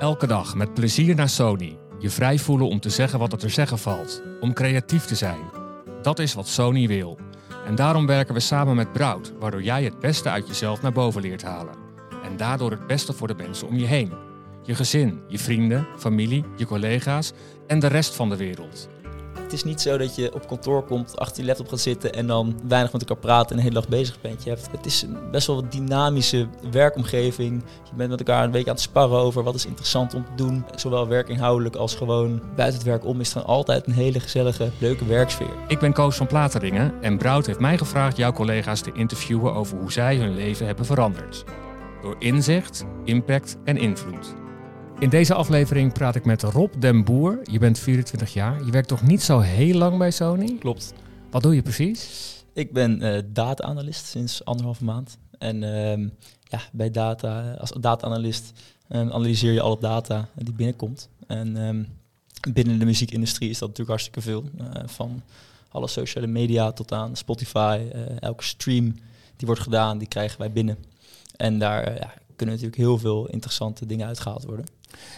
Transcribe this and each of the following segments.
Elke dag met plezier naar Sony. Je vrij voelen om te zeggen wat er te zeggen valt. Om creatief te zijn. Dat is wat Sony wil. En daarom werken we samen met Brout, waardoor jij het beste uit jezelf naar boven leert halen. En daardoor het beste voor de mensen om je heen. Je gezin, je vrienden, familie, je collega's en de rest van de wereld. Het is niet zo dat je op kantoor komt, achter je laptop gaat zitten en dan weinig met elkaar praten en de hele dag bezig bent. Je hebt, het is een best wel een dynamische werkomgeving. Je bent met elkaar een week aan het sparren over wat is interessant om te doen. Zowel werkinhoudelijk als gewoon buiten het werk om is er altijd een hele gezellige, leuke werksfeer. Ik ben Koos van Plateringen en Brout heeft mij gevraagd jouw collega's te interviewen over hoe zij hun leven hebben veranderd. Door inzicht, impact en invloed. In deze aflevering praat ik met Rob den Boer. Je bent 24 jaar. Je werkt toch niet zo heel lang bij Sony? Klopt. Wat doe je precies? Ik ben uh, data-analyst sinds anderhalve maand. En uh, ja, bij data, als data-analyst uh, analyseer je alle data die binnenkomt. En um, binnen de muziekindustrie is dat natuurlijk hartstikke veel. Uh, van alle sociale media tot aan Spotify. elke stream die wordt gedaan, die krijgen wij binnen. En daar ja, kunnen natuurlijk heel veel interessante dingen uitgehaald worden.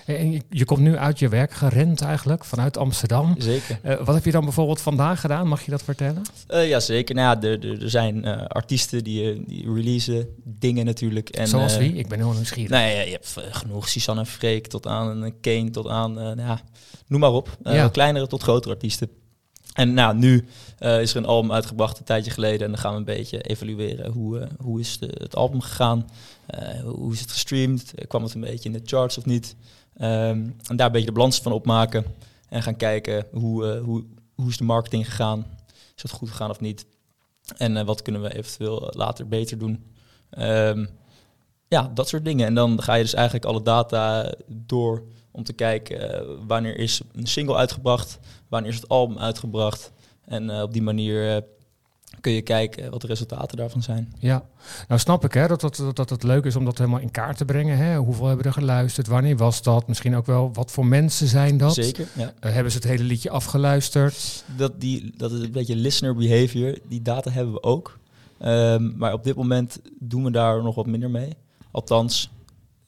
En je, komt nu uit je werk gerend eigenlijk, vanuit Amsterdam. Zeker. Uh, wat heb je dan bijvoorbeeld vandaag gedaan? Mag je dat vertellen? Uh, ja, zeker. Nou ja, er, er zijn uh, artiesten die, die releasen dingen natuurlijk. En, Zoals wie? Ik ben heel nieuwsgierig. Nee, nou je hebt genoeg. Suzanne Freek tot aan Kane tot aan, nou ja, noem maar op. Ja. Kleinere tot grotere artiesten. En nou, nu uh, is er een album uitgebracht een tijdje geleden. En dan gaan we een beetje evalueren hoe, uh, hoe is de, het album gegaan. Uh, hoe is het gestreamd? Kwam het een beetje in de charts of niet? Um, en daar een beetje de balans van opmaken. En gaan kijken hoe, hoe, hoe is de marketing gegaan? Is het goed gegaan of niet? En wat kunnen we eventueel later beter doen? Um, ja, dat soort dingen. En dan ga je dus eigenlijk alle data door om te kijken wanneer is een single uitgebracht, wanneer is het album uitgebracht. En uh, op die manier uh, kun je kijken wat de resultaten daarvan zijn. Ja, nou snap ik hè, dat, dat, dat, dat het leuk is om dat helemaal in kaart te brengen. Hè? Hoeveel hebben er geluisterd? Wanneer was dat? Misschien ook wel wat voor mensen zijn dat? Zeker, ja. Uh, hebben ze het hele liedje afgeluisterd? Dat, die, dat is een beetje listener behavior. Die data hebben we ook. Um, maar op dit moment doen we daar nog wat minder mee. Althans,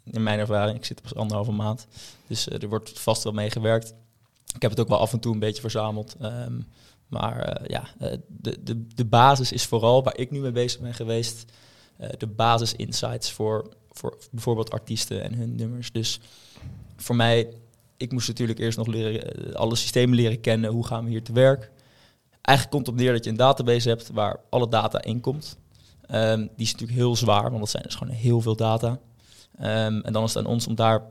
in mijn ervaring, ik zit pas anderhalve maand. Dus er wordt vast wel mee gewerkt. Ik heb het ook wel af en toe een beetje verzameld. Um, maar uh, ja, uh, de, de, de basis is vooral waar ik nu mee bezig ben geweest. De basis insights voor, voor bijvoorbeeld artiesten en hun nummers. Dus voor mij, ik moest natuurlijk eerst nog leren, alle systemen leren kennen. Hoe gaan we hier te werk? Eigenlijk komt het op neer dat je een database hebt waar alle data in komt. Um, die is natuurlijk heel zwaar, want dat zijn dus gewoon heel veel data. Um, en dan is het aan ons om daar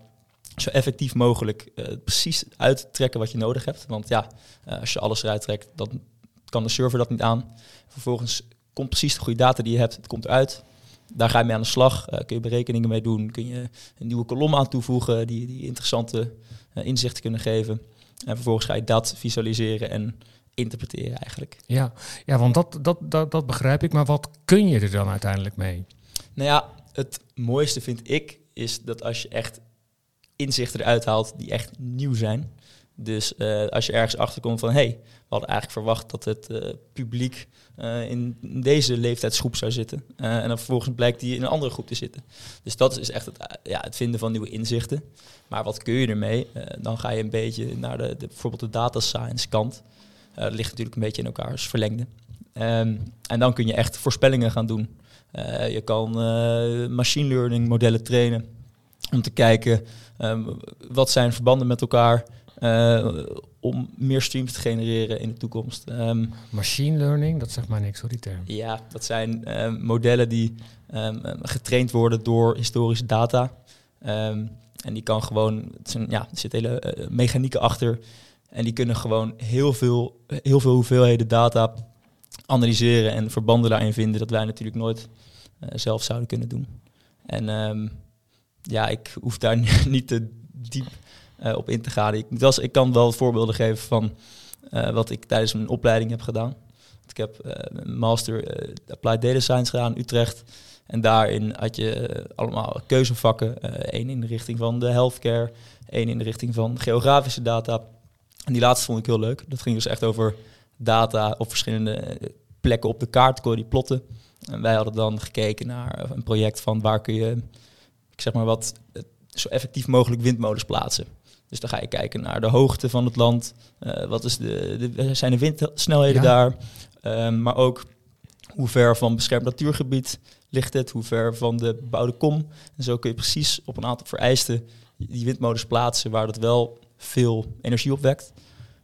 zo effectief mogelijk uh, precies uit te trekken wat je nodig hebt. Want ja, uh, als je alles eruit trekt, dan kan de server dat niet aan. Vervolgens komt precies de goede data die je hebt, het komt eruit. Daar ga je mee aan de slag. Uh, kun je berekeningen mee doen. Kun je een nieuwe kolom aan toevoegen die, die interessante inzichten kunnen geven. En vervolgens ga je dat visualiseren en interpreteren eigenlijk. Ja, ja want dat, dat, dat, dat begrijp ik. Maar wat kun je er dan uiteindelijk mee? Nou ja, het mooiste vind ik is dat als je echt inzichten eruit haalt die echt nieuw zijn. Dus uh, als je ergens achterkomt van, hé, hey, we hadden eigenlijk verwacht dat het uh, publiek uh, in deze leeftijdsgroep zou zitten. en dan vervolgens blijkt die in een andere groep te zitten. Dus dat is echt het, ja, het vinden van nieuwe inzichten. Maar wat kun je ermee? dan ga je een beetje naar de, de bijvoorbeeld de data science kant. dat ligt natuurlijk een beetje in elkaars verlengde. Um, en dan kun je echt voorspellingen gaan doen. Je kan machine learning modellen trainen om te kijken um, wat zijn verbanden met elkaar uh, om meer streams te genereren in de toekomst. Um, Machine learning, dat zegt maar niks hoor, die term. Ja, dat zijn um, modellen die getraind worden door historische data. en die kan gewoon, het zijn, ja, er zit hele mechanieken achter. En die kunnen gewoon heel veel, heel veel hoeveelheden data analyseren en verbanden daarin vinden dat wij natuurlijk nooit uh, zelf zouden kunnen doen. En ja, ik hoef daar niet te diep uh, op in te gaan. Ik, ik kan wel voorbeelden geven van uh, wat ik tijdens mijn opleiding heb gedaan. Ik heb een master Applied Data Science gedaan in Utrecht. En daarin had je allemaal keuzevakken. één in de richting van de healthcare, één in de richting van geografische data. En die laatste vond ik heel leuk. Dat ging dus echt over data op verschillende plekken op de kaart, kon je die plotten. En wij hadden dan gekeken naar een project van waar kun je ik zeg maar wat zo effectief mogelijk windmolens plaatsen. Dus dan ga je kijken naar de hoogte van het land. Uh, wat is de, de, zijn de windsnelheden daar? Um, maar ook hoe ver van beschermd natuurgebied ligt het? Hoe ver van de bebouwde kom? En zo kun je precies op een aantal vereisten die windmolens plaatsen waar dat wel veel energie opwekt,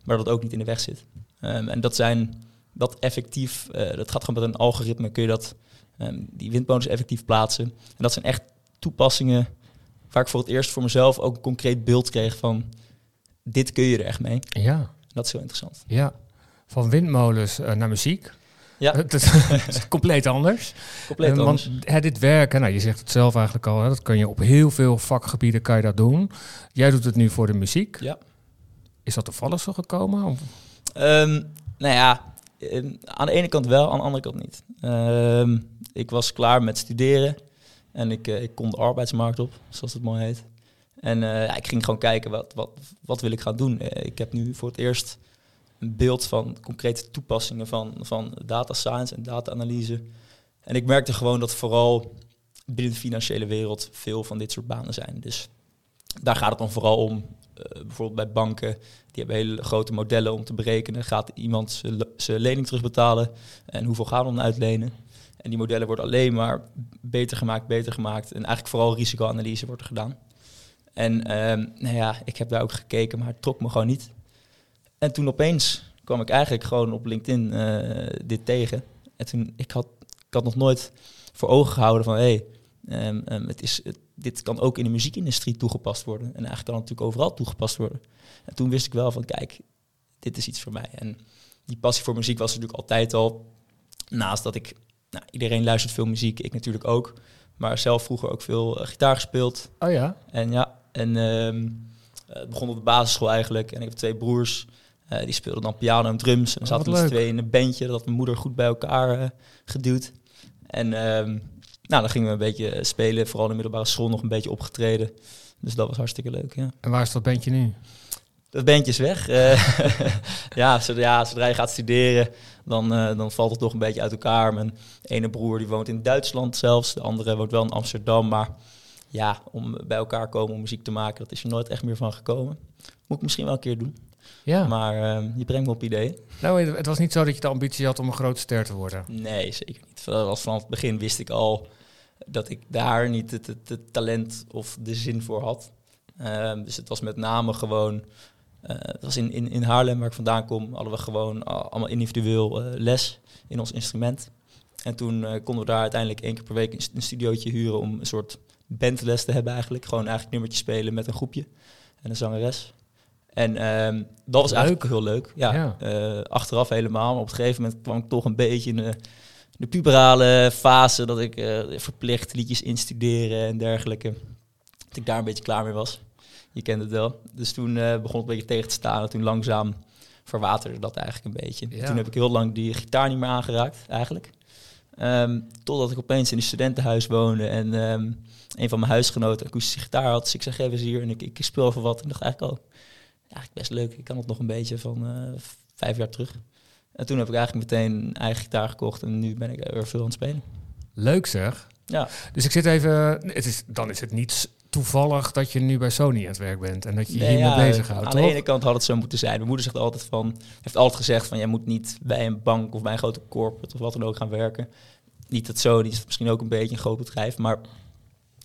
maar dat ook niet in de weg zit. Um, en dat zijn dat effectief, uh, dat gaat gewoon met een algoritme, kun je dat, um, die windmolens effectief plaatsen. En dat zijn echt toepassingen waar ik voor het eerst voor mezelf ook een concreet beeld kreeg van dit kun je er echt mee. Ja. Dat is heel interessant. Ja, van windmolens uh, naar muziek. Ja. Het is compleet anders. Compleet Uh, anders. Want hè, dit werken, nou, je zegt het zelf eigenlijk al, hè, dat kan je op heel veel vakgebieden kan je dat doen. Jij doet het nu voor de muziek. Ja. Is dat toevallig zo gekomen? Of? Um, nou ja, um, aan de ene kant wel, aan de andere kant niet. Um, ik was klaar met studeren en ik, uh, ik kon de arbeidsmarkt op, zoals het mooi heet. En uh, ja, ik ging gewoon kijken, wat, wat, wat wil ik gaan doen? Uh, ik heb nu voor het eerst een beeld van concrete toepassingen van, van data science en data-analyse. En ik merkte gewoon dat vooral binnen de financiële wereld veel van dit soort banen zijn. Dus daar gaat het dan vooral om. Uh, bijvoorbeeld bij banken, die hebben hele grote modellen om te berekenen. Gaat iemand zijn lening terugbetalen en hoeveel gaan we dan uitlenen? En die modellen worden alleen maar beter gemaakt, beter gemaakt. En eigenlijk vooral risicoanalyse wordt er gedaan. En um, nou ja, ik heb daar ook gekeken, maar het trok me gewoon niet. En toen opeens kwam ik eigenlijk gewoon op LinkedIn uh, dit tegen. En toen, ik had, ik had nog nooit voor ogen gehouden van, hé, hey, um, um, het is, het, dit kan ook in de muziekindustrie toegepast worden. En eigenlijk kan het natuurlijk overal toegepast worden. En toen wist ik wel van, kijk, dit is iets voor mij. En die passie voor muziek was natuurlijk altijd al, naast dat ik, nou, iedereen luistert veel muziek, ik natuurlijk ook. Maar zelf vroeger ook veel uh, gitaar gespeeld. Oh ja? En ja, en um, het begon op de basisschool eigenlijk. En ik heb twee broers. Uh, die speelden dan piano en drums. En Oh, zaten met leuk. twee in een bandje. Dat had mijn moeder goed bij elkaar uh, geduwd. En um, nou, dan gingen we een beetje spelen. Vooral in de middelbare school nog een beetje opgetreden. Dus dat was hartstikke leuk, ja. En waar is dat bandje nu? Dat bandje is weg. Uh, ja, zodra, ja, zodra je gaat studeren, dan, uh, dan valt het toch een beetje uit elkaar. Mijn ene broer die woont in Duitsland zelfs. De andere woont wel in Amsterdam. Maar ja, om bij elkaar komen om muziek te maken, dat is er nooit echt meer van gekomen. Moet ik misschien wel een keer doen. Ja. Maar uh, je brengt me op ideeën. Nou, het was niet zo dat je de ambitie had om een grote ster te worden. Nee, zeker niet. Vanaf het begin wist ik al dat ik daar niet het, het, het talent of de zin voor had. Uh, dus het was met name gewoon. Uh, het was in, in, in Haarlem, waar ik vandaan kom, hadden we gewoon allemaal individueel uh, les in ons instrument. En toen uh, konden we daar uiteindelijk één keer per week een, een studiootje huren om een soort bandles te hebben eigenlijk. Gewoon eigenlijk nummertjes spelen met een groepje en een zangeres. En um, dat was leuk. eigenlijk heel leuk. Ja, ja. Achteraf helemaal. Maar op een gegeven moment kwam ik toch een beetje in de, de puberale fase... dat ik uh, verplicht liedjes instuderen en dergelijke. Dat ik daar een beetje klaar mee was. Je kent het wel. Dus toen uh, begon het een beetje tegen te staan. En toen langzaam verwaterde dat eigenlijk een beetje. Ja. Toen heb ik heel lang die gitaar niet meer aangeraakt, eigenlijk. Um, totdat ik opeens in een studentenhuis woonde... en um, een van mijn huisgenoten akoestische gitaar had. Dus ik zeg, geef eens hier. En ik, ik speel even wat. En ik dacht eigenlijk, oh, eigenlijk best leuk. Ik kan het nog een beetje van uh, vijf jaar terug. En toen heb ik eigenlijk meteen een eigen gitaar gekocht. En nu ben ik er veel aan het spelen. Leuk zeg. Ja. Dus ik zit even... Het is, dan is het niet toevallig dat je nu bij Sony aan het werk bent. En dat je nee, hiermee ja, bezig houdt, Aan toch? de ene kant had het zo moeten zijn. Mijn moeder zegt altijd van... Heeft altijd gezegd van... Jij moet niet bij een bank of bij een grote corporate of wat dan ook gaan werken. Niet dat Sony is misschien ook een beetje een groot bedrijf. Maar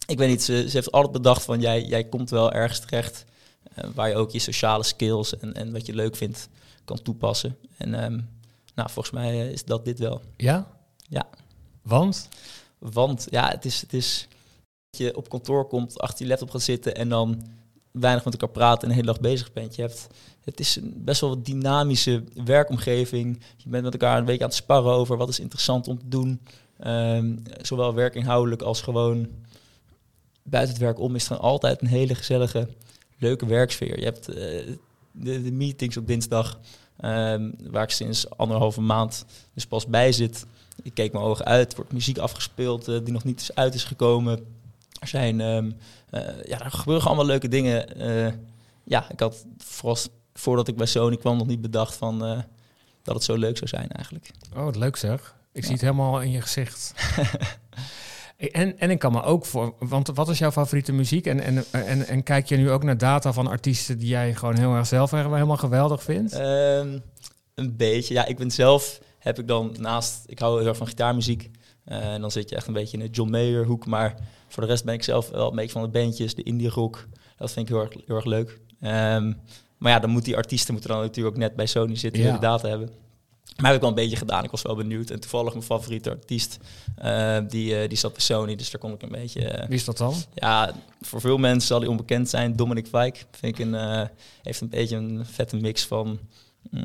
ik weet niet, ze, ze heeft altijd bedacht van jij, jij komt wel ergens terecht uh, waar je ook je sociale skills en, en wat je leuk vindt kan toepassen. En um, nou, volgens mij uh, is dat dit wel. Ja? Ja. Want? Want ja, het is, het is dat je op kantoor komt, achter je laptop gaat zitten en dan weinig met elkaar praten en de hele dag bezig bent. Je hebt, het is een best wel een dynamische werkomgeving. Je bent met elkaar een week aan het sparren over wat is interessant om te doen. Um, zowel werkinhoudelijk als gewoon buiten het werk om is er altijd een hele gezellige, leuke werksfeer. Je hebt uh, de, de, meetings op dinsdag, um, waar ik sinds anderhalve maand dus pas bij zit. Ik keek mijn ogen uit, wordt muziek afgespeeld uh, die nog niet is uit is gekomen. Er zijn, um, uh, ja, er gebeuren allemaal leuke dingen. ja, ik had vooral voordat ik bij Sony kwam nog niet bedacht van dat het zo leuk zou zijn eigenlijk. Oh, wat leuk zeg. Ik ja. zie het helemaal in je gezicht. En, en ik kan me ook voor, want wat is jouw favoriete muziek? En, en, en, en kijk je nu ook naar data van artiesten die jij gewoon heel erg zelf helemaal geweldig vindt? Ehm, een beetje. Ja, ik ben zelf, heb ik dan naast, ik hou heel erg van gitaarmuziek. Uh, en dan zit je echt een beetje in de John Mayer hoek. Maar voor de rest ben ik zelf wel een beetje van de bandjes, de indie rock. Dat vind ik heel erg, heel erg leuk. Ehm, maar ja, dan moeten die artiesten moeten dan natuurlijk ook net bij Sony zitten en de data hebben. Maar heb ik wel een beetje gedaan. Ik was wel benieuwd. En toevallig mijn favoriete artiest, uh, die, uh, die zat bij Sony. Dus daar kon ik een beetje... Uh, Wie is dat dan? Ja, voor veel mensen zal hij onbekend zijn. Dominic Fike. Vind ik een, heeft een beetje een vette mix van mm,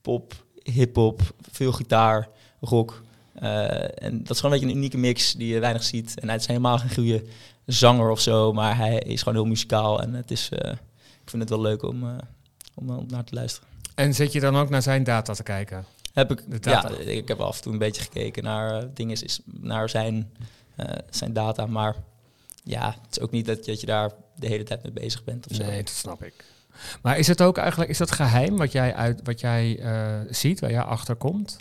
pop, hip-hop, veel gitaar, rock. en dat is gewoon een beetje een unieke mix die je weinig ziet. En hij is helemaal geen goede zanger of zo. Maar hij is gewoon heel muzikaal. En het is, ik vind het wel leuk om, om naar te luisteren. En zit je dan ook naar zijn data te kijken? Heb ik, ja, ik heb af en toe een beetje gekeken naar uh, dingen, is, naar zijn, uh, zijn data. Maar ja, het is ook niet dat, dat je daar de hele tijd mee bezig bent. Of nee, dat snap ik. Maar is het ook eigenlijk, is dat geheim wat jij, uit, wat jij uh, ziet, waar jij achter komt?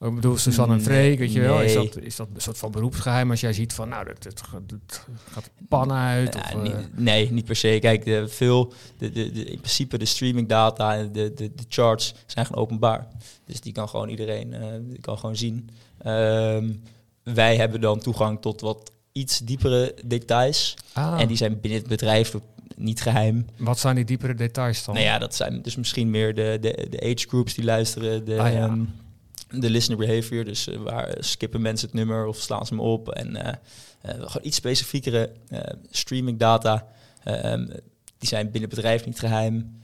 Ik bedoel, Suzanne en Freek, weet je wel, is dat, is dat een soort van beroepsgeheim als jij ziet van, nou, dat, dat, dat gaat pan uit? Of, uh... nee, niet per se. Kijk, de, veel, de, de, de, in principe de streaming data en de, de, de charts zijn gewoon openbaar. Dus die kan gewoon iedereen uh, die kan gewoon zien. Um, wij hebben dan toegang tot wat iets diepere details. Ah. En die zijn binnen het bedrijf niet geheim. Wat zijn die diepere details dan? Nou ja, dat zijn dus misschien meer de, de, de age groups die luisteren. De, ah, ja. um, de listener behavior. Dus uh, waar skippen mensen het nummer of slaan ze hem op. En uh, uh, gewoon iets specifiekere streaming data. Um, die zijn binnen het bedrijf niet geheim.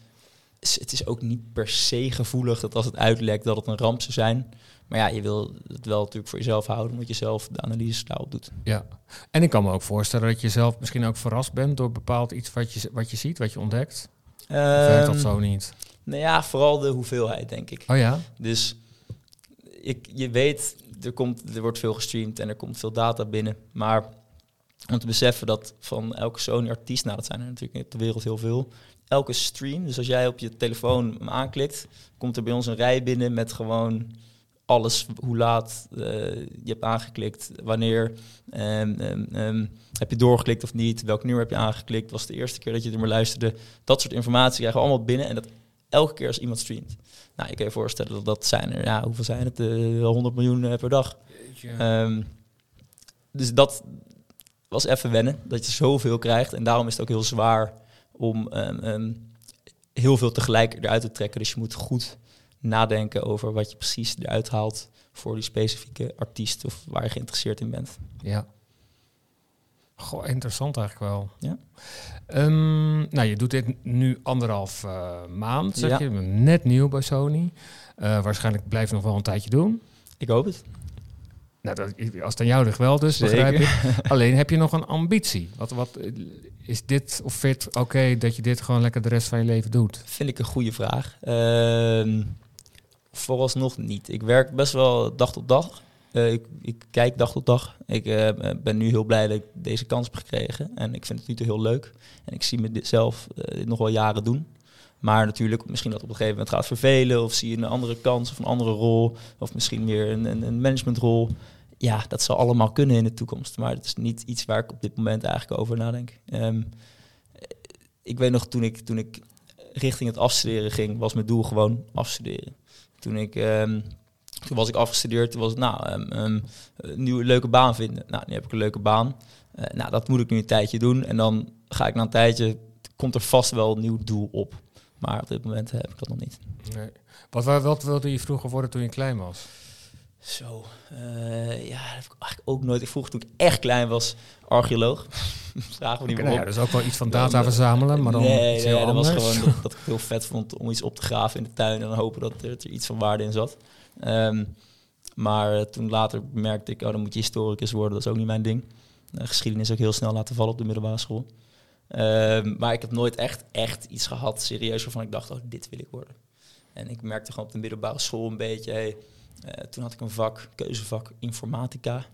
Dus het is ook niet per se gevoelig dat als het uitlekt dat het een ramp zou zijn. Maar ja, je wil het wel natuurlijk voor jezelf houden, omdat je zelf de analyse daarop doet. Ja, en ik kan me ook voorstellen dat je zelf misschien ook verrast bent door bepaald iets wat je, wat je ziet, wat je ontdekt. Um, of werkt dat zo niet? Nou ja, vooral de hoeveelheid, denk ik. Oh ja? Dus ik, je weet, er, komt, er wordt veel gestreamd en er komt veel data binnen. Maar om te beseffen dat van elke Sony-artiest, nou dat zijn er natuurlijk op de wereld heel veel, elke stream, dus als jij op je telefoon aanklikt, komt er bij ons een rij binnen met gewoon alles, hoe laat uh, je hebt aangeklikt, wanneer, um, um, heb je doorgeklikt of niet, welk nummer heb je aangeklikt, was de eerste keer dat je er maar luisterde. Dat soort informatie krijgen we allemaal binnen en dat elke keer als iemand streamt. Nou, je kan je voorstellen dat dat zijn er, ja, hoeveel zijn het? Uh, eh, 100 miljoen uh, per dag. Um, dus dat was even wennen, dat je zoveel krijgt. En daarom is het ook heel zwaar om um, um, heel veel tegelijk eruit te trekken. Dus je moet goed nadenken over wat je precies eruit haalt voor die specifieke artiest of waar je geïnteresseerd in bent. Ja. Goh, interessant eigenlijk wel. Ja. Um, nou, je doet dit nu anderhalf uh, maand, zeg ja. je. Net nieuw bij Sony. Uh, waarschijnlijk blijf je nog wel een tijdje doen. Ik hoop het. Nou, dat, als het aan jou ligt wel dus, Zeker. begrijp ik. Alleen, heb je nog een ambitie? Wat, wat is dit of fit oké okay, dat je dit gewoon lekker de rest van je leven doet? Vind ik een goede vraag. Uh, vooralsnog niet. Ik werk best wel dag tot dag. Uh, ik, ik, kijk dag tot dag. Ik uh, ben nu heel blij dat ik deze kans heb gekregen. En ik vind het nu heel leuk. En ik zie mezelf uh, dit nog wel jaren doen. Maar natuurlijk, misschien dat op een gegeven moment gaat vervelen. Of zie je een andere kans of een andere rol. Of misschien weer een, een, een managementrol. Ja, dat zal allemaal kunnen in de toekomst. Maar het is niet iets waar ik op dit moment eigenlijk over nadenk. Um, ik weet nog, toen ik, toen ik richting het afstuderen ging, was mijn doel gewoon afstuderen. Toen ik... Um, toen was ik afgestudeerd. Toen was het, nou, um, um, een nieuwe leuke baan vinden. Nou, nu heb ik een leuke baan. Uh, nou, dat moet ik nu een tijdje doen. En dan ga ik na een tijdje, komt er vast wel een nieuw doel op. Maar op dit moment heb ik dat nog niet. Nee. Wat, wat wilde je vroeger worden toen je klein was? Zo, uh, ja, dat heb ik eigenlijk ook nooit. Ik vroeg toen ik echt klein was, archeoloog. Vragen we niet meer nou ja, dat is ook wel iets van data verzamelen, maar dan nee, heel nee, dat was gewoon dat, dat, ik heel vet vond om iets op te graven in de tuin en dan hopen dat er, dat er iets van waarde in zat. Um, maar uh, toen later merkte ik, oh, dan moet je historicus worden. Dat is ook niet mijn ding. Geschiedenis ook heel snel laten vallen op de middelbare school. Um, maar ik heb nooit echt, echt iets gehad, serieus, waarvan ik dacht, oh, dit wil ik worden. En ik merkte gewoon op de middelbare school een beetje, uh, toen had ik een vak, keuzevak informatica.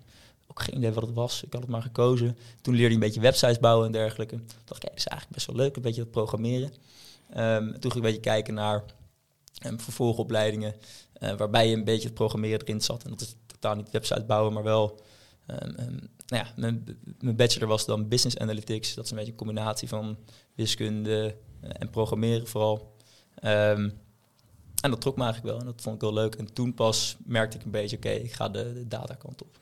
Ook geen idee wat het was. Ik had het maar gekozen. Toen leerde ik een beetje websites bouwen en dergelijke. Toen dacht ik, is eigenlijk best wel leuk, een beetje dat programmeren. Um, toen ging ik een beetje kijken naar um, vervolgopleidingen. Uh, waarbij je een beetje het programmeren erin zat. En dat is totaal niet website bouwen, maar wel um, um, nou ja, mijn, mijn bachelor was dan business analytics. Dat is een beetje een combinatie van wiskunde eh, en programmeren vooral. Ehm, en dat trok me eigenlijk wel en dat vond ik wel leuk. En toen pas merkte ik een beetje, oké, ik ga de, de datakant op.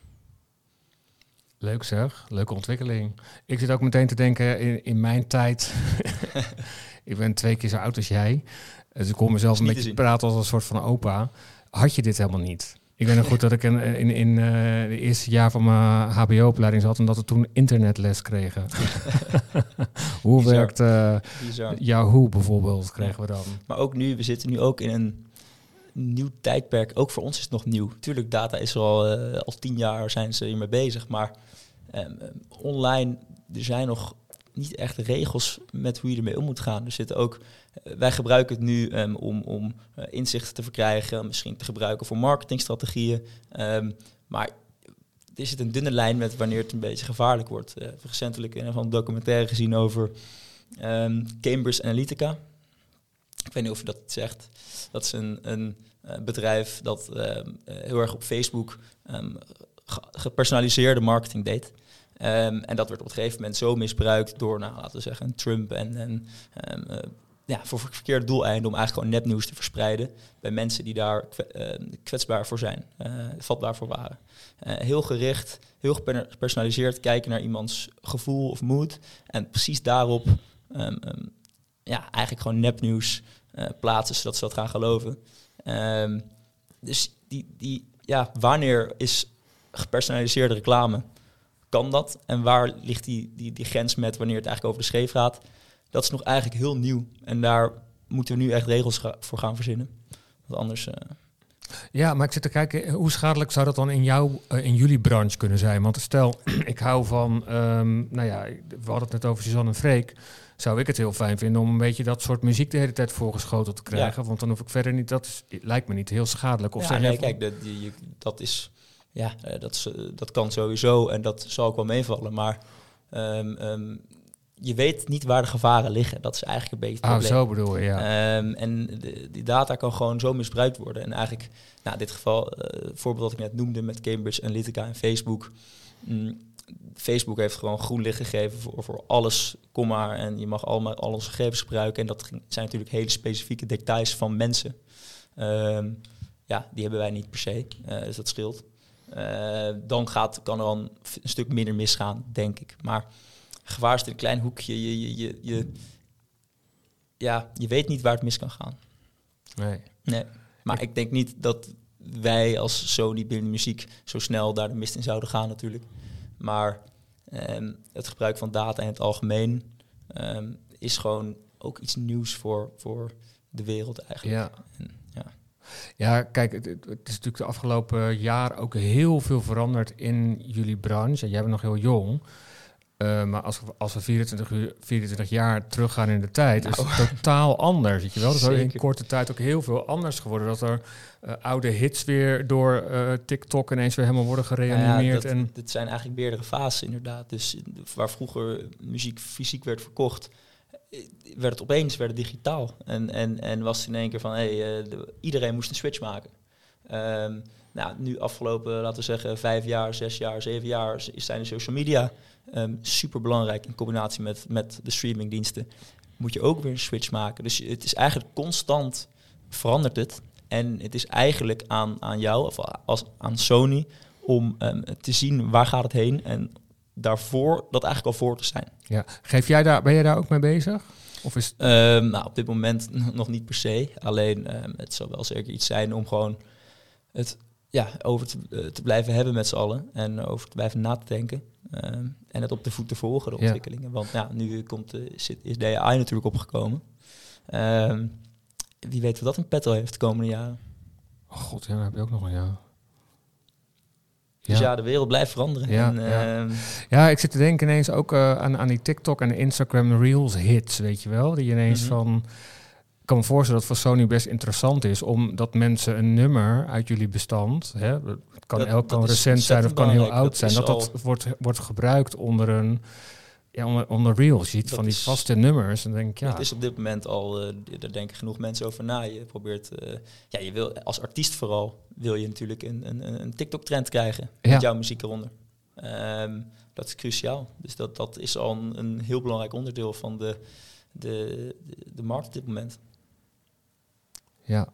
Leuk zeg, leuke ontwikkeling. Ik zit ook meteen te denken in, in mijn tijd. ik ben twee keer zo oud als jij. Dus ik kon mezelf een beetje praten als een soort van opa. Had je dit helemaal niet? Ik weet nog goed dat ik in, in, in uh, de eerste jaar van mijn HBO-opleiding zat en dat we toen internetles kregen. Hoe Bizar. werkt uh, Yahoo bijvoorbeeld, kregen we dan. Maar ook nu, we zitten nu ook in een nieuw tijdperk. Ook voor ons is het nog nieuw. Tuurlijk, data is er al, uh, al tien jaar zijn ze hiermee bezig. Maar um, online, er zijn nog niet echt regels met hoe je ermee om moet gaan. Er zitten ook, wij gebruiken het nu um, om, om uh, inzichten te verkrijgen, misschien te gebruiken voor marketingstrategieën. Um, maar er zit een dunne lijn met wanneer het een beetje gevaarlijk wordt. Uh, recentelijk een van documentaire gezien over um, Cambridge Analytica. Ik weet niet of je dat zegt. Dat is een, een bedrijf dat heel erg op Facebook gepersonaliseerde marketing deed. En dat werd op een gegeven moment zo misbruikt door, nou, laten we zeggen, Trump en, en ja, voor verkeerde doeleinden om eigenlijk gewoon nepnieuws te verspreiden bij mensen die daar kwetsbaar voor zijn, uh, vatbaar voor waren. Uh, heel gericht, heel gepersonaliseerd kijken naar iemands gevoel of moed en precies daarop ja, eigenlijk gewoon nepnieuws plaatsen zodat ze dat gaan geloven. Um, dus die, die, ja, wanneer is gepersonaliseerde reclame? Kan dat? En waar ligt die, die, die grens met wanneer het eigenlijk over de scheef gaat? Dat is nog eigenlijk heel nieuw. En daar moeten we nu echt regels ga voor gaan verzinnen. Want anders... Uh, ja, maar ik zit te kijken, hoe schadelijk zou dat dan in, jou, uh, in jullie branche kunnen zijn? Want stel, ik hou van, um, nou ja, we hadden het net over Suzanne en Freek zou ik het heel fijn vinden om een beetje dat soort muziek de hele tijd voorgeschoteld te krijgen. Want dan hoef ik verder niet, dat is, lijkt me niet heel schadelijk. Of ja, nee, kijk, dat, die, dat is, ja, dat, is, dat kan sowieso en dat zal ook wel meevallen. Maar um, um, je weet niet waar de gevaren liggen. Dat is eigenlijk een beetje het probleem. Oh, zo bedoel je, ja. Um, en de, die data kan gewoon zo misbruikt worden. En eigenlijk, nou, in dit geval, uh, het voorbeeld dat ik net noemde met Cambridge Analytica en Facebook... Mm, Facebook heeft gewoon groen licht gegeven voor, voor alles, kom maar. En je mag allemaal al onze gegevens gebruiken. En dat zijn natuurlijk hele specifieke details van mensen. Um, ja, die hebben wij niet per se. Uh, dus dat scheelt. Uh, dan gaat, kan er al een, een, stuk minder misgaan, denk ik. Maar in een klein hoekje. Je, je, je, je, ja, je weet niet waar het mis kan gaan. Nee. nee. Maar ik denk niet dat wij als Sony binnen muziek zo snel daar de mist in zouden gaan natuurlijk. Maar um, het gebruik van data in het algemeen um, is gewoon ook iets nieuws voor, voor de wereld eigenlijk. Ja. En, ja. ja, kijk, het, het, is natuurlijk de afgelopen jaar ook heel veel veranderd in jullie branche. Jij bent nog heel jong. Uh, maar als, als we 24, uur, 24 jaar teruggaan in de tijd, nou. is het totaal anders. Weet je wel? Dat is in korte tijd ook heel veel anders geworden. Dat er uh, oude hits weer door uh, TikTok ineens weer helemaal worden gereanimeerd. Ja, dat, en dit zijn eigenlijk meerdere fases inderdaad. Dus waar vroeger muziek fysiek werd verkocht, werd het opeens werd het digitaal. En, en, en was het in één keer van, hey, de, iedereen moest een switch maken. Um, nou, nu afgelopen, laten we zeggen, vijf jaar, zes jaar, zeven jaar, zijn de social media um, super belangrijk in combinatie met, met de streamingdiensten. Moet je ook weer een switch maken. Dus het is eigenlijk constant verandert het. En het is eigenlijk aan, aan jou, of als, aan Sony, om um, te zien waar gaat het heen en daarvoor dat eigenlijk al voor te zijn. Ja, geef jij daar, ben jij daar ook mee bezig? Of is um, nou, op dit moment nog niet per se. Alleen um, het zal wel zeker iets zijn om gewoon het ja, over te, uh, te blijven hebben met z'n allen en over te blijven na te denken. Um, en het op de voet te volgen, de ontwikkelingen. Ja. Want ja, nu komt, uh, zit, is AI natuurlijk opgekomen. Um, wie weet wat dat in petto heeft de komende jaren. Oh god, ja, heb je ook nog een jaar. Dus ja. ja, de wereld blijft veranderen. Ja, en, ja. Uh, ja ik zit te denken ineens ook uh, aan, aan die TikTok en Instagram Reels hits, weet je wel? Die ineens mm -hmm. van kan me voorstellen dat voor Sony best interessant is, omdat mensen een nummer uit jullie bestand, hè, het kan, dat, elk kan recent zijn of kan heel oud zijn, dat dat wordt, wordt gebruikt onder een ja, onder, onder Reels. Je ziet van die vaste nummers en denk ik, ja. Het is op dit moment al, uh, daar denken genoeg mensen over na. Je probeert, uh, ja, je wil als artiest vooral, wil je natuurlijk een, een, een TikTok-trend krijgen met jouw muziek eronder. Ehm, dat is cruciaal. Dus dat, dat is al een, een heel belangrijk onderdeel van de, de, de, de markt op dit moment. Ja.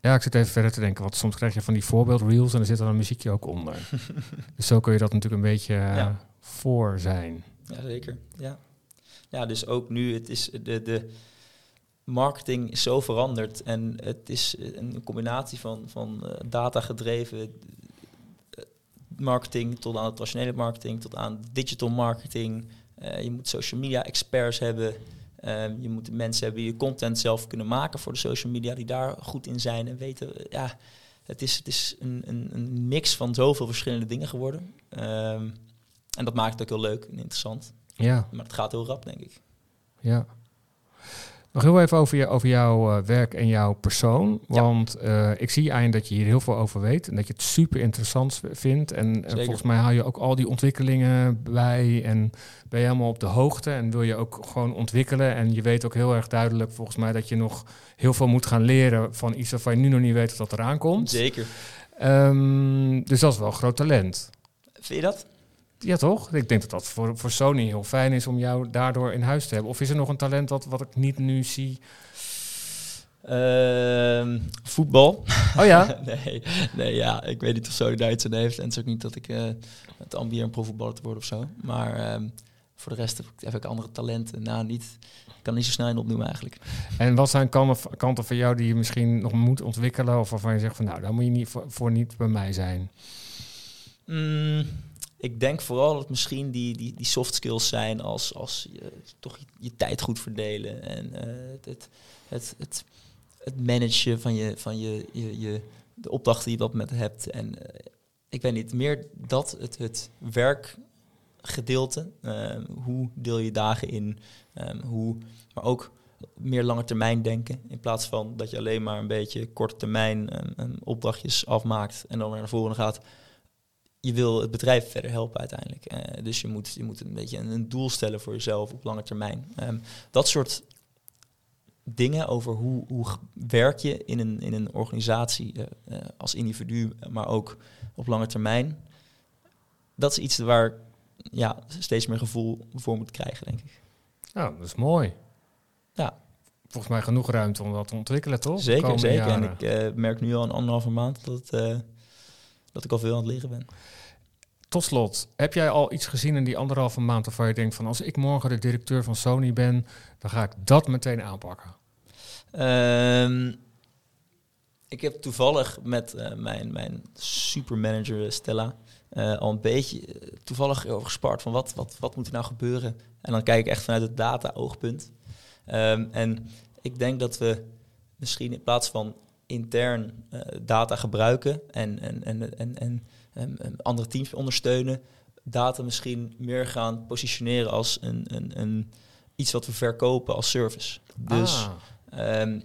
Ja, ik zit even verder te denken, want soms krijg je van die voorbeeldreels en er zit dan een muziekje ook onder. dus zo kun je dat natuurlijk een beetje Ja. voor zijn. Ja, zeker. Ja. ja, dus ook nu, het is de, de marketing is zo veranderd en het is een combinatie van, van eh, data gedreven eh, marketing tot aan de traditionele marketing, tot aan digital marketing. Eh, je moet social media experts hebben. Ehm, je moet mensen hebben die je content zelf kunnen maken voor de social media, die daar goed in zijn en weten. ja, het is, het is een, een, een mix van zoveel verschillende dingen geworden. Ehm, en dat maakt het ook heel leuk en interessant. Ja, Maar het gaat heel rap, denk ik. ja. Nog heel even over, je, over jouw eh, werk en jouw persoon. Ja. Want eh, ik zie aan dat je hier heel veel over weet. En dat je het super interessant vindt. En, volgens mij hou je ook al die ontwikkelingen bij. En ben je helemaal op de hoogte. En wil je ook gewoon ontwikkelen. En je weet ook heel erg duidelijk volgens mij dat je nog heel veel moet gaan leren van iets waarvan je nu nog niet weet of dat eraan komt. Zeker. Ehm, dus dat is wel een groot talent. Vind je dat? Ja, toch? Ik denk dat dat voor, voor Sony heel fijn is om jou daardoor in huis te hebben. Of is er nog een talent wat, wat ik niet nu zie? Ehm, voetbal. Oh ja? nee, nee, ja, ik weet niet of Sony daar iets aan heeft. En het is ook niet dat ik eh het ambieer een profvoetballer te worden of zo. Maar ehm, voor de rest heb ik, heb ik andere talenten. Nou, niet, ik kan niet zo snel in opnoemen eigenlijk. En wat zijn kanten, kanten van jou die je misschien nog moet ontwikkelen? Of waarvan je zegt van nou, daar moet je niet voor, voor niet bij mij zijn. Mm, ik denk vooral dat misschien die, die, die soft skills zijn als, als je, toch je, tijd goed verdelen en eh, het, het, het, het, managen van, je, van je, je, je, de opdrachten die je dat moment hebt. En eh, ik weet niet, meer dat, het, het werkgedeelte, eh, hoe deel je dagen in, eh, hoe, maar ook meer lange termijn denken. In plaats van dat je alleen maar een beetje korte termijn eh, opdrachtjes afmaakt en dan weer naar voren gaat je wil het bedrijf verder helpen uiteindelijk. Eh, dus je moet, je moet een beetje een, een doel stellen voor jezelf op lange termijn. Ehm, dat soort dingen over hoe, hoe werk je in een, in een organisatie eh, eh, als individu, maar ook op lange termijn. Dat is iets waar ja, steeds meer gevoel voor moet krijgen, denk ik. Nou, dat is mooi. Ja. Volgens mij genoeg ruimte om dat te ontwikkelen, toch? Zeker, zeker. En ik merk nu al een anderhalve maand dat, dat ik al veel aan het leren ben. Tot slot, heb jij al iets gezien in die anderhalve maand waarvan je denkt van als ik morgen de directeur van Sony ben, dan ga ik dat meteen aanpakken? Ehm, ik heb toevallig met eh, mijn, mijn supermanager Stella eh, al een beetje eh, toevallig over gespart van wat, wat, wat moet er nou gebeuren. En dan kijk ik echt vanuit het data-oogpunt. Ehm, en ik denk dat we misschien in plaats van intern eh, data gebruiken en, en, en, en, en, andere teams ondersteunen, data misschien meer gaan positioneren als een, een, een, iets wat we verkopen als service. Dus Ah, Ehm,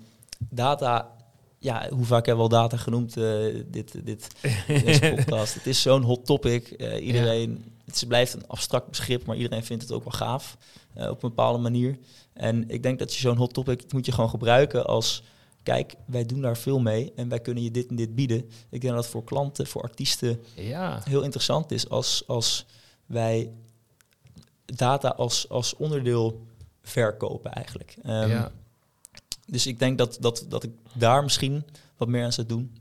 data, ja, hoe vaak hebben we al data genoemd eh, dit, dit, deze podcast? Het is zo'n hot topic. Eh, iedereen, het blijft een abstract begrip, maar iedereen vindt het ook wel gaaf op een bepaalde manier. En ik denk dat je zo'n hot topic moet je gewoon gebruiken als, kijk, wij doen daar veel mee en wij kunnen je dit en dit bieden. Ik denk dat voor klanten, voor artiesten ja. heel interessant is als, als wij data als, als onderdeel verkopen eigenlijk. Ehm, ja. dus ik denk dat, dat, dat ik daar misschien wat meer aan zou doen.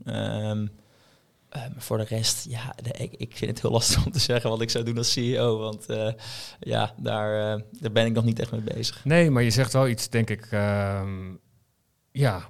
Maar voor de rest, ja, de- ik, ik vind het heel lastig om te zeggen wat ik zou doen als CEO. Want eh, ja, daar, eh, daar ben ik nog niet echt mee bezig. Nee, maar je zegt wel iets, denk ik, ehm, ja,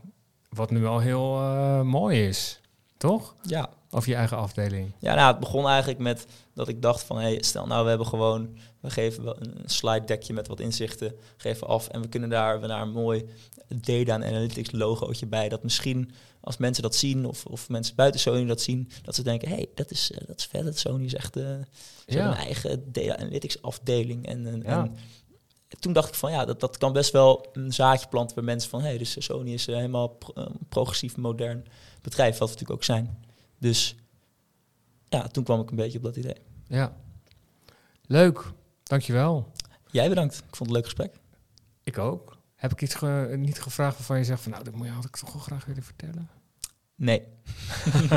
wat nu al heel eh, mooi is, toch? Ja, Of je eigen afdeling. Ja, nou, het begon eigenlijk met dat ik dacht van, hey, stel nou, we hebben gewoon, we geven wel een slide deckje met wat inzichten, geven af en we kunnen daar, we daar een mooi data en analytics logootje bij, dat misschien als mensen dat zien of, of mensen buiten Sony dat zien, dat ze denken, hey, dat is, eh, dat is vet, dat Sony is echt, eh, ze een eigen data analytics afdeling en, en, Ja. en toen dacht ik van ja, dat, dat kan best wel een zaadje planten bij mensen van hé, hey, dus Sony is eh, helemaal pro- eh, progressief, modern bedrijf, wat we natuurlijk ook zijn. Dus ja, toen kwam ik een beetje op dat idee. Ja. Leuk, dankjewel. Jij bedankt. Ik vond het een leuk gesprek. Ik ook. Heb ik iets ge- niet gevraagd waarvan je zegt van nou, dat moet je, had ik toch wel graag willen vertellen? Nee.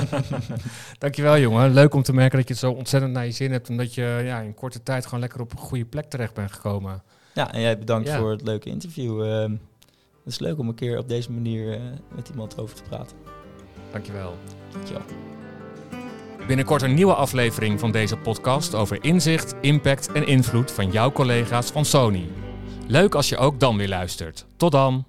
Dankjewel jongen. Leuk om te merken dat je het zo ontzettend naar je zin hebt. En dat je ja, in korte tijd gewoon lekker op een goede plek terecht bent gekomen. Ja, en jij bedankt Ja. voor het leuke interview. Ehm, het is leuk om een keer op deze manier eh, met iemand over te praten. Dankjewel. Dankjewel. Binnenkort een nieuwe aflevering van deze podcast over inzicht, impact en invloed van jouw collega's van Sony. Leuk als je ook dan weer luistert. Tot dan!